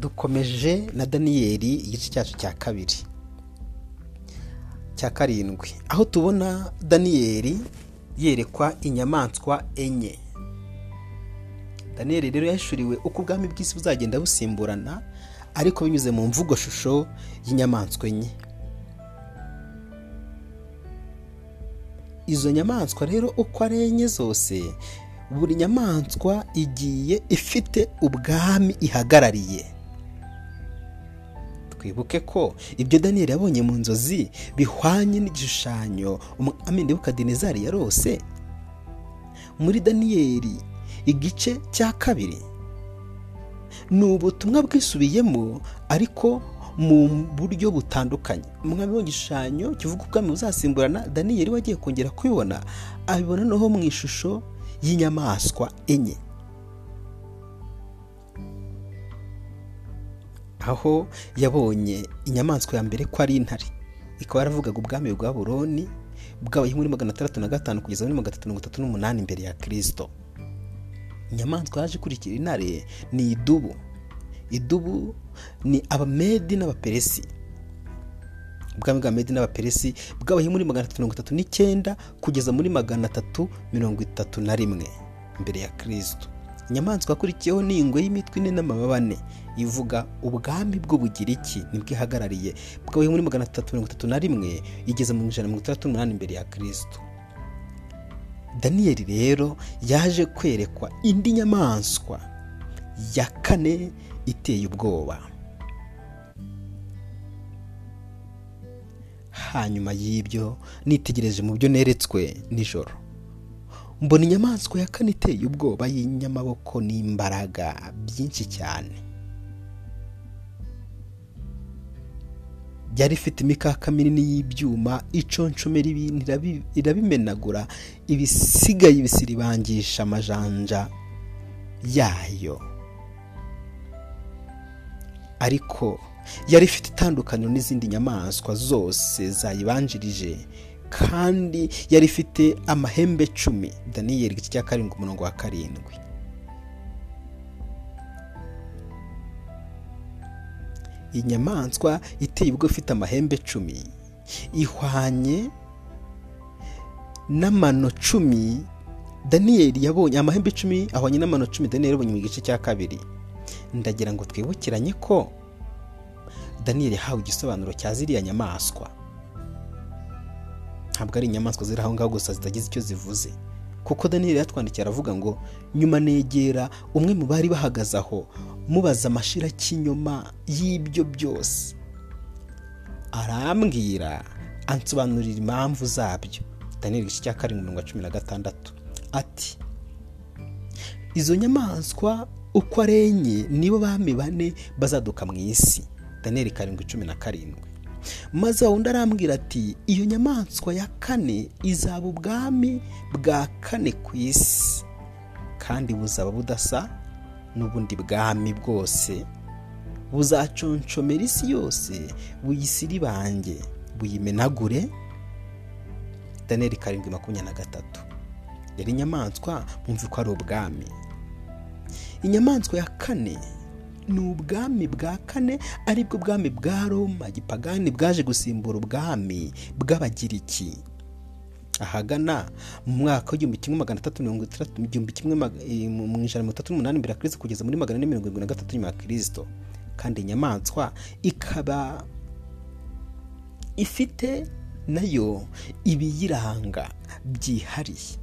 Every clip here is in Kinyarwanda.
dukomeje na daniyeli igice cyacu cya kabiri. Cya karindwi. Aho tubona daniyeli yerekwa inyamaswa enye. Daniyeli rero yahishuriwe uko ubwami bw'isi buzagenda busimburana ariko binyuze mu mvugo shusho y'inyamaswa enye. Izo nyamaswa rero uko ari enye zose buri nyamaswa igiye ifite ubwami ihagarariye. Twibuke ko ibyo daniyeli yabonye mu nzozi bihwanye n'igishushanyo umwami nebukadinezari yarose muri daniyeli igice cya kabiri. Ni ubutumwa bwisubiyemo ariko mu buryo butandukanye. Umwami w'igishushanyo kivuga ubwami buzasimburana daniyeli we agiye kongera kubibona abibona noneho mu ishusho y'inyamaswa enye. Aho yabonye inyamaswa ya mbere ko ari intare. Ikaba yaravugaga ubwami bwa buroni bwabaye muri magana atandatu na gatanu kugeza muri magana atatu mirongo itatu n'umunani imbere ya kirisito inyamaswa yaje ikurikira intare ni idubu. Idubu ni abamedi n'abaperesi. Ubwami bwa medi n'abaperesi bwabaye muri magana atatu mirongo itatu n'icyenda kugeza muri magana atatu mirongo itatu na rimwe imbere ya kirisito inyamaswa yakurikiyeho ni ingwe y'imitwe ine n'amababa ane. Ivuga ubwami bw'ubugiriki ni bwo ihagarariye. Bwabaye muri magana atatu mirongo itatu na rimwe igeze mu ijana mirongo itandatu n'umunani imbere ya kirisito daniyeli rero yaje kwerekwa indi nyamaswa ya kane iteye ubwoba. Hanyuma y'ibyo nitegereje mu byo neretswe nijoro. Mbona inyamaswa ya kane iteye ubwoba y'inyamaboko n'imbaraga byinshi cyane. Byari ifite imikaka minini y'ibyuma iconshomera ibintu irabimenagura ibisigaye ibisiribangisha amajanja yayo. Ariko yari ifite itandukaniro n'izindi nyamaswa zose zayibanjirije kandi yari ifite amahembe cumi. Daniyeli igice cya karindwi umurongo wa karindwi. Iyi nyamaswa iteye ubwo ifite amahembe cumi. Ihwanye n'amano cumi daniyeli yabonye amahembe icumi ahwanye n'amano cumi daniyeli yabonye mu gice cya kabiri. Ndagira ngo twibukiranye ko daniyeli yahawe igisobanuro cya ziriya nyamaswa. Ntabwo ari inyamaswa ziri aho ngaho gusa zitagize icyo zivuze. Kuko daniyeli yatwandikiye aravuga ngo nyuma negera umwe mu bari bahagaze aho mubaza amashira cy'inyuma y'ibyo byose. Arambwira ansobanurira impamvu zabyo. Daniyeli igice cya karindwi mirongo cumi na gatandatu. Ati izo nyamaswa uko ari enye nibo bami bane bazaduka mu isi. Daniyeli karindwi cumi na karindwi. Maze wundi arambwira ati iyo nyamaswa ya kane izaba ubwami bwa kane ku isi. Kandi buzaba budasa n'ubundi bwami bwose. Buzaconshomera isi yose buyisiribange buyimenagure. Daniyeli karindwi makumyabiri na gatatu. Rero inyamaswa mwumve ko ari ubwami. Inyamaswa ya kane ni ubwami bwa kane ari bwo bwami bwa roma. Gipagani bwaje gusimbura ubwami bw'abagiriki. Ahagana mu mwaka w'igihumbi kimwe magana atatu mirongo itandatu igihumbi kimwe mu ijana mirongo itatu n'umunani mbere ya kirisito kugeza muri magana ane mirongo irindwi na gatatu nyuma ya kirisito kandi inyamaswa ikaba ifite na yo ibiyiranga byihariye.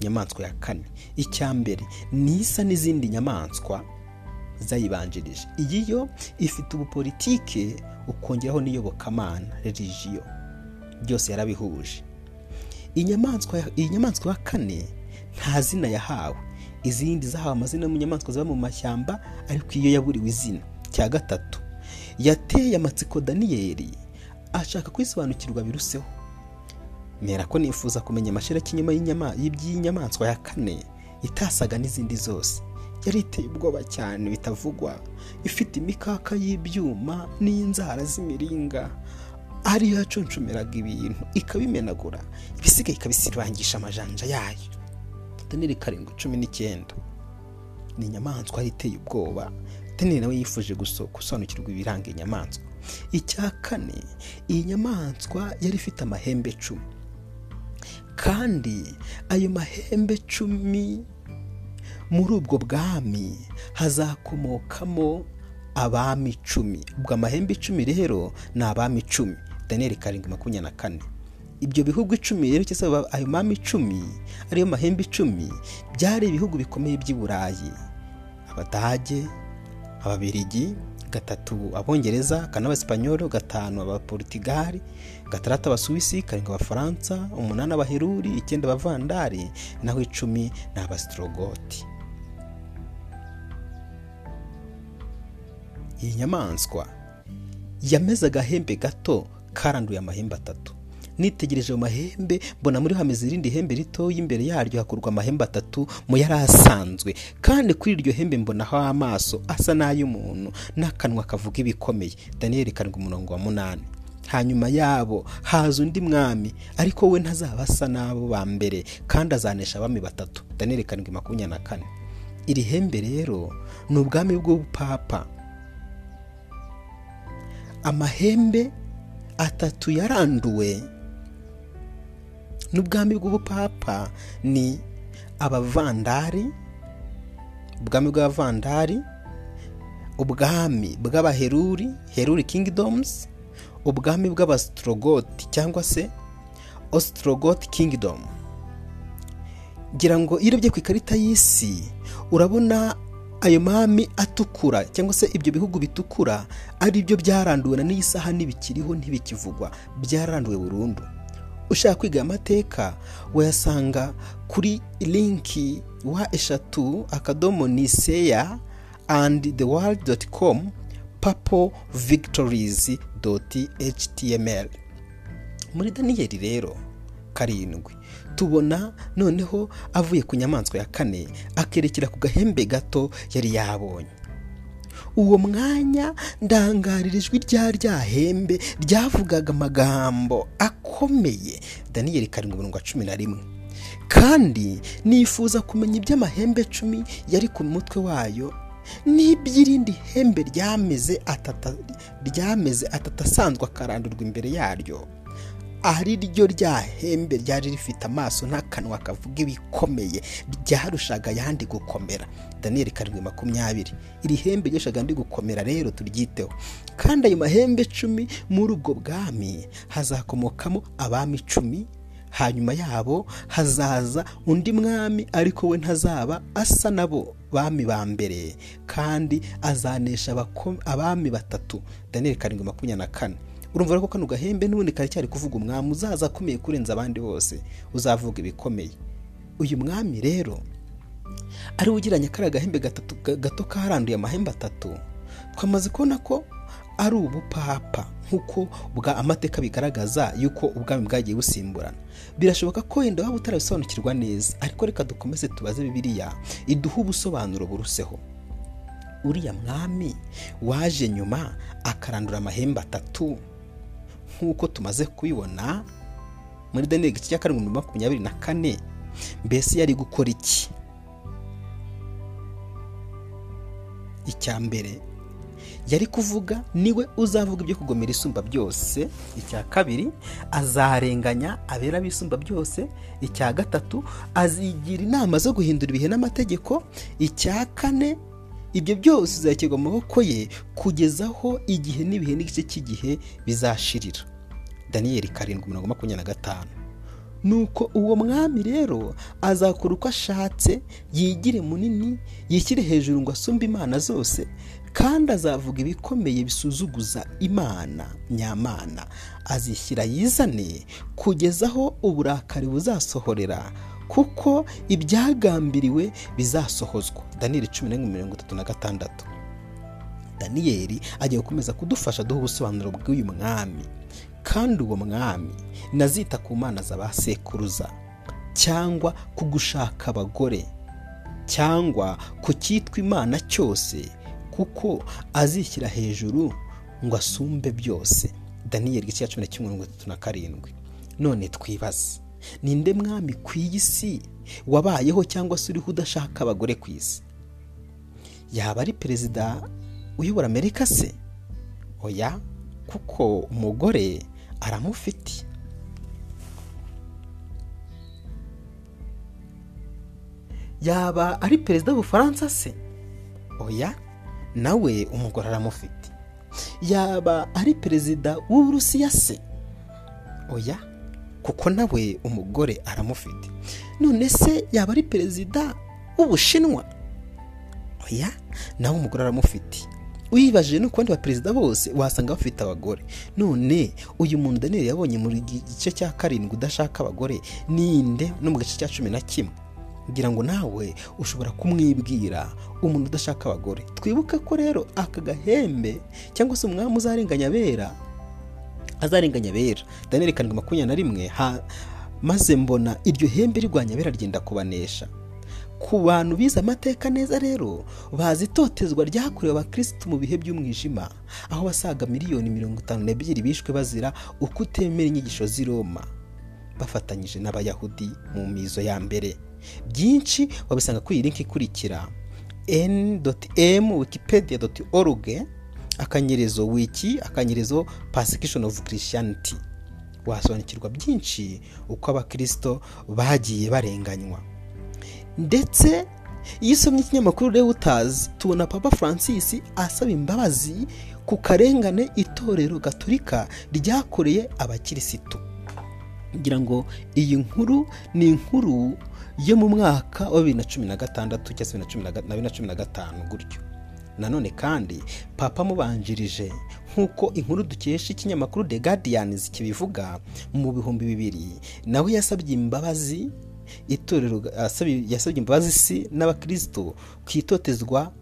Inyamaswa ya kane. Icya mbere ni isa n'izindi nyamaswa zayibanjirije. Iyi yo ifite ubupolitike ukongeraho n'iyobokamana religiyo byose yarabihuje. Iyi nyamaswa ya kane nta zina yahawe. Izindi zahawe amazina mu nyamaswa ziba mu mashyamba ariko iyo yaburiwe izina. Cya gatatu yateye amatsiko daniyeli ashaka kwisobanukirwa biruseho. Mera ko nifuza kumenya amashira cy'inyuma y'iby'inyamaswa ya kane itasaga n'izindi zose. Yari iteye ubwoba cyane bitavugwa. Ifite imikaka y'ibyuma n'inzara z'imiringa. Ariyo yacuncumiraga ibintu ikabimenagura. Ibisigaye ikabisibangisha amajanja yayo. Daniyeli karindwi cumi n'icyenda. Ni inyamaswa yari iteye ubwoba. Daniyeli nawe yifuje gusobanukirwa ibiranga inyamaswa icya kane iyi nyamaswa yari ifite amahembe cumi. Kandi ayo mahembe cumi muri ubwo bwami hazakomokamo abami icumi ubwo amahembe icumi rero ni abami icumi daniyeli karindwi makumyabiri na kane. Ibyo bihugu icumi rero cyangwa ayo mami icumi ariyo mahembe icumi byari ibihugu bikomeye by'i burayi abadage ababirigi gatatu abongereza kane abasipanyolo gatanu abaporutigali gatandatu abasuwisi karindwi abafaransa umunani abaheruri icyenda abavandari naho icumi ni abasitorogoti iyi nyamaswa yameze agahembe gato karanduye amahembe atatu. Nitegereje ayo mahembe mbona muri hameze irindi hembe ritoya imbere yaryo hakurwa amahembe atatu mu yari asanzwe kandi kuri iryo hembe mbonaho amaso asa n'ay'umuntu n'akanwa kavuga ibikomeye. Daniyeli karindwi umurongo wa munani. Hanyuma yabo haza undi mwami ariko we ntazaba asa n'abo ba mbere kandi azanesha abami batatu. Daniyeli karindwi makumyabiri na kane. Iri hembe rero ni ubwami bw'ubupapa. Amahembe atatu yaranduwe n'ubwami bw'ubupapa ni abavandari ubwami bw'abavandari ubwami bw'abaheruri heruri kingidomuzi ubwami bw'abasitorogoti cyangwa se ositorogoti kingidomu ngira ngo iyo urebye ku ikarita y'isi urabona ayo mami atukura cyangwa se ibyo bihugu bitukura ari byo byaranduwe na n'iyi saha ntibikiriho ntibikivugwa byararanduwe burundu. Ushaka kwiga amateka wayasanga kuri linki wa eshatu akadomo niseya andi the world doti komu papo victories doti html. Muri daniyeli rero karindwi. Tubona noneho avuye ku nyamaswa ya kane akerekera ku gahembe gato yari yabonye. Uwo mwanya ndangarira ijwi rya hembe ryavugaga amagambo akomeye. Daniyeli karindwi mirongo cumi na rimwe. Kandi nifuza kumenya iby'amahembe cumi yari ku mutwe wayo n'iby'irindi hembe ryameze atata asanzwe akarandurwa imbere yaryo. Ari ryo rya hembe ryari rifite amaso n'akanwa kavuga ibikomeye ryarushaga ayandi gukomera. Daniyeli karindwi makumyabiri. Iri hembe ryarushaga andi gukomera rero turyiteho. Kandi ayo mahembe icumi muri ubwo bwami hazakomokamo abami icumi hanyuma yabo hazaza undi mwami ariko we ntazaba asa nabo bami ba mbere kandi azanesha abami batatu. Daniyeli karindwi makumyabiri na kane. Urumva ko kano gahembe n'ubundi karacyari kuvuga umwami uzaza akomeye kurenza abandi bose uzavuga ibikomeye. Uyu mwami rero ari ugiranye kariya gahembe gato karanduye amahembe atatu. Twamaze kubona ko ari ubupapa nk'uko bwa amateka bigaragaza yuko ubwami bwagiye busimburana. Birashoboka ko wenda waba utarabisobanukirwa neza ariko reka dukomeze tubaze bibiliya iduha ubusobanuro buruseho. Uriya mwami waje nyuma akarandura amahembe atatu. Nk'uko tumaze kubibona muri daniyeli igice cya karindwi makumyabiri na kane mbese yari gukora iki? Icya mbere yari kuvuga ni we uzavuga ibyo kugomera isumba byose. Icya kabiri azarenganya abera bisumba byose. Icya gatatu azigira inama zo guhindura ibihe n'amategeko icya kane ibyo byose bizashyirwa mu maboko ye kugeza aho igihe n'ibihe n'igice cy'igihe bizashirira. Daniyeli karindwi mirongo makumyabiri na gatanu. Nuko uwo mwami rero azakora uko ashatse yigire munini yishyire hejuru ngo asumbe imana zose kandi azavuga ibikomeye bisuzuguza imana nyamana. Azishyira yizane kugeza aho uburakari buzasohorera. Kuko ibyagambiriwe bizasohozwa. Daniyeli cumi n'imwe mirongo itatu na gatandatu. Daniyeli agiye gukomeza kudufasha duha ubusobanuro bw'uyu mwami. Kandi uwo mwami nazita ku mana za ba sekuruza cyangwa ku gushaka abagore cyangwa ku cyitwa imana cyose kuko azishyira hejuru ngo asumbe byose. Daniyeli igice cya cumi na kimwe mirongo itatu na karindwi. None twibaze. Ninde mwami ku iyi si wabayeho cyangwa se uriho udashaka abagore ku isi? Yaba ari perezida uyobora amerika se? Oya kuko umugore aramufite. Yaba ari perezida w'ubufaransa se? Oya nawe umugore aramufite. Yaba ari perezida w'uburusiya se? Oya kuko nawe umugore aramufite. None se yaba ari perezida w'ubushinwa? Oya nawe umugore aramufite. Uyibajije no ku bandi baperezida bose wasanga bafite abagore. None uyu muntu daniyeli yabonye mu gice cya karindwi udashaka abagore ninde? No mu gice cya cumi na kimwe. Ngira ngo nawe ushobora kumwibwira umuntu udashaka abagore. Twibuke ko rero aka gahembe cyangwa se umwami uzarenganya abera azarenganya abera. Daniyeli karindwi makumyabiri na rimwe maze mbona iryo hembe rirwanya abera ryenda kubanesha. Ku bantu bize amateka neza rero bazi itotezwa ryakorewe abakirisitu mu bihe by'umwijima aho basaga miliyoni mirongo itanu n'ebyiri bishwe bazira uko utemera inyigisho z'i Roma bafatanyije n'abayahudi mu mizo ya mbere. Byinshi wabisanga kuri iyi linki ikurikira n.m wikipedia.org akanyerezo wiki akanyerezo persecution of christianity. Wasobanukirwa byinshi uko abakirisito bagiye barenganywa. Ndetse iyo usomye ikinyamakuru rero utazi tubona papa francis asaba imbabazi ku karengane itorero gaturika ryakoreye abakirisitu. Ngira ngo iyi nkuru ni inkuru yo mu mwaka wa bibiri na cumi na gatandatu cyangwa bibiri na cumi na gatanu gutyo. Nanone kandi papa amubanjirije nk'uko inkuru dukesha ikinyamakuru the guardians kibivuga mu bihumbi bibiri nawe yasabye imbabazi itorero yasabye imbabazi si n'abakirisito ku itotezwa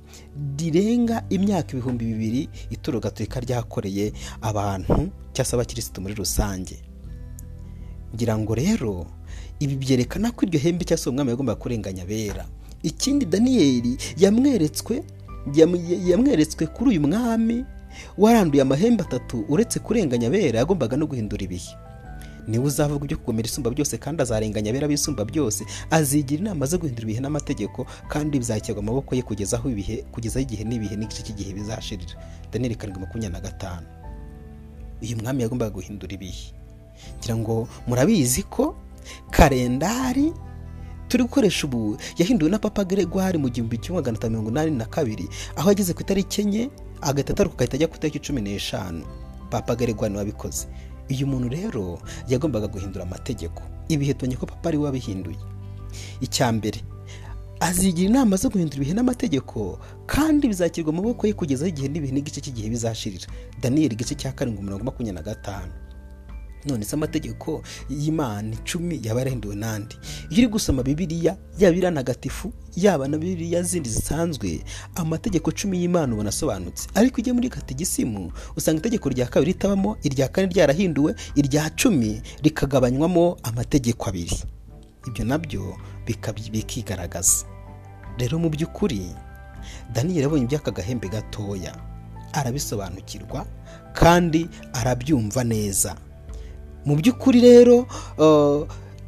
rirenga imyaka ibihumbi bibiri itorero gatolika ryakoreye abantu cyangwa se abakirisitu muri rusange. Ngira ngo rero ibi byerekana ko iryo hembe cyangwa se umwami yagombaga kurenganya abera. Ikindi daniyeli yamweretswe yamweretswe kuri uyu mwami waranduye amahembe atatu uretse kurenganya abera yagombaga no guhindura ibihe. Niwe uzavuga ibyo kugomera isumba byose kandi azarenganya abera b'isumba byose azigira inama zo guhindura ibihe n'amategeko kandi bizashyirwa amaboko ye kugeza aho ibihe kugezaho igihe n'ibihe n'igice cy'igihe bizashirira. Daniyeli karindwi makumyabiri na gatanu. Uyu mwami yagombaga guhindura ibihe. Ngira ngo murabizi ko kalendari turi gukoresha ubu yahinduwe na papa Gregoire mu gihumbi kimwe magana atanu mirongo inani na kabiri aho ageze ku itariki enye agahita ataruka agahita ajya ku itariki cumi n'eshanu. Papa Gregoire ni we wabikoze. Uyu muntu rero yagombaga guhindura amategeko. Ibihe tubonye ko papa ari we wabihinduye. Icya mbere azigira inama zo guhindura ibihe n'amategeko kandi bizakirwa mu maboko ye kugeza igihe n'ibihe n'igice cy'igihe bizashirira. Daniyeli igice cya karindwi mirongo makumyabiri na gatanu. None se amategeko y'imana icumi yaba yarahinduwe n'andi. Iyo uri gusoma bibiliya yaba iranagatifu yaba na bibiliya zindi zisanzwe amategeko cumi y'imana ubona asobanutse. Ariko ujya muri katigisimu usanga itegeko rya kabiri ritabamo irya kane ryarahinduwe irya cumi rikagabanywamo amategeko abiri. Ibyo na byo bikigaragaza. Rero mu by'ukuri daniyeli abonye iby'aka gahembe gatoya. Arabisobanukirwa kandi arabyumva neza. Mu by'ukuri rero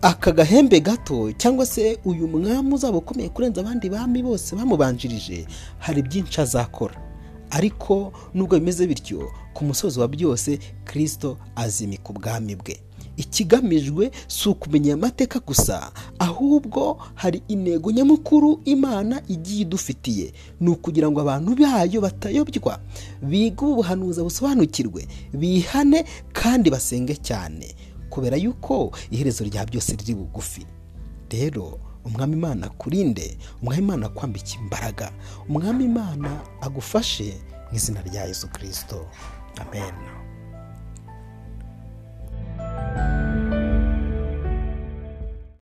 aka gahembe gato cyangwa se uyu mwami uzaba ukomeye kurenza abandi bami bose bamubanjirije hari byinshi azakora. Ariko nubwo bimeze bityo ku musozi wa byose kirisito azimika ubwami bwe. Ikigamijwe si ukumenya amateka gusa ahubwo hari intego nyamukuru imana igiye idufitiye. Ni ukugira ngo abantu bayo batayobywa bige ubuhanuzi busobanukirwe bihane kandi basenge cyane kubera yuko iherezo rya byose riri bugufi. Rero umwami imana akurinde umwami imana akwambika imbaraga umwami imana agufashe mu izina rya yesu kirisito amen.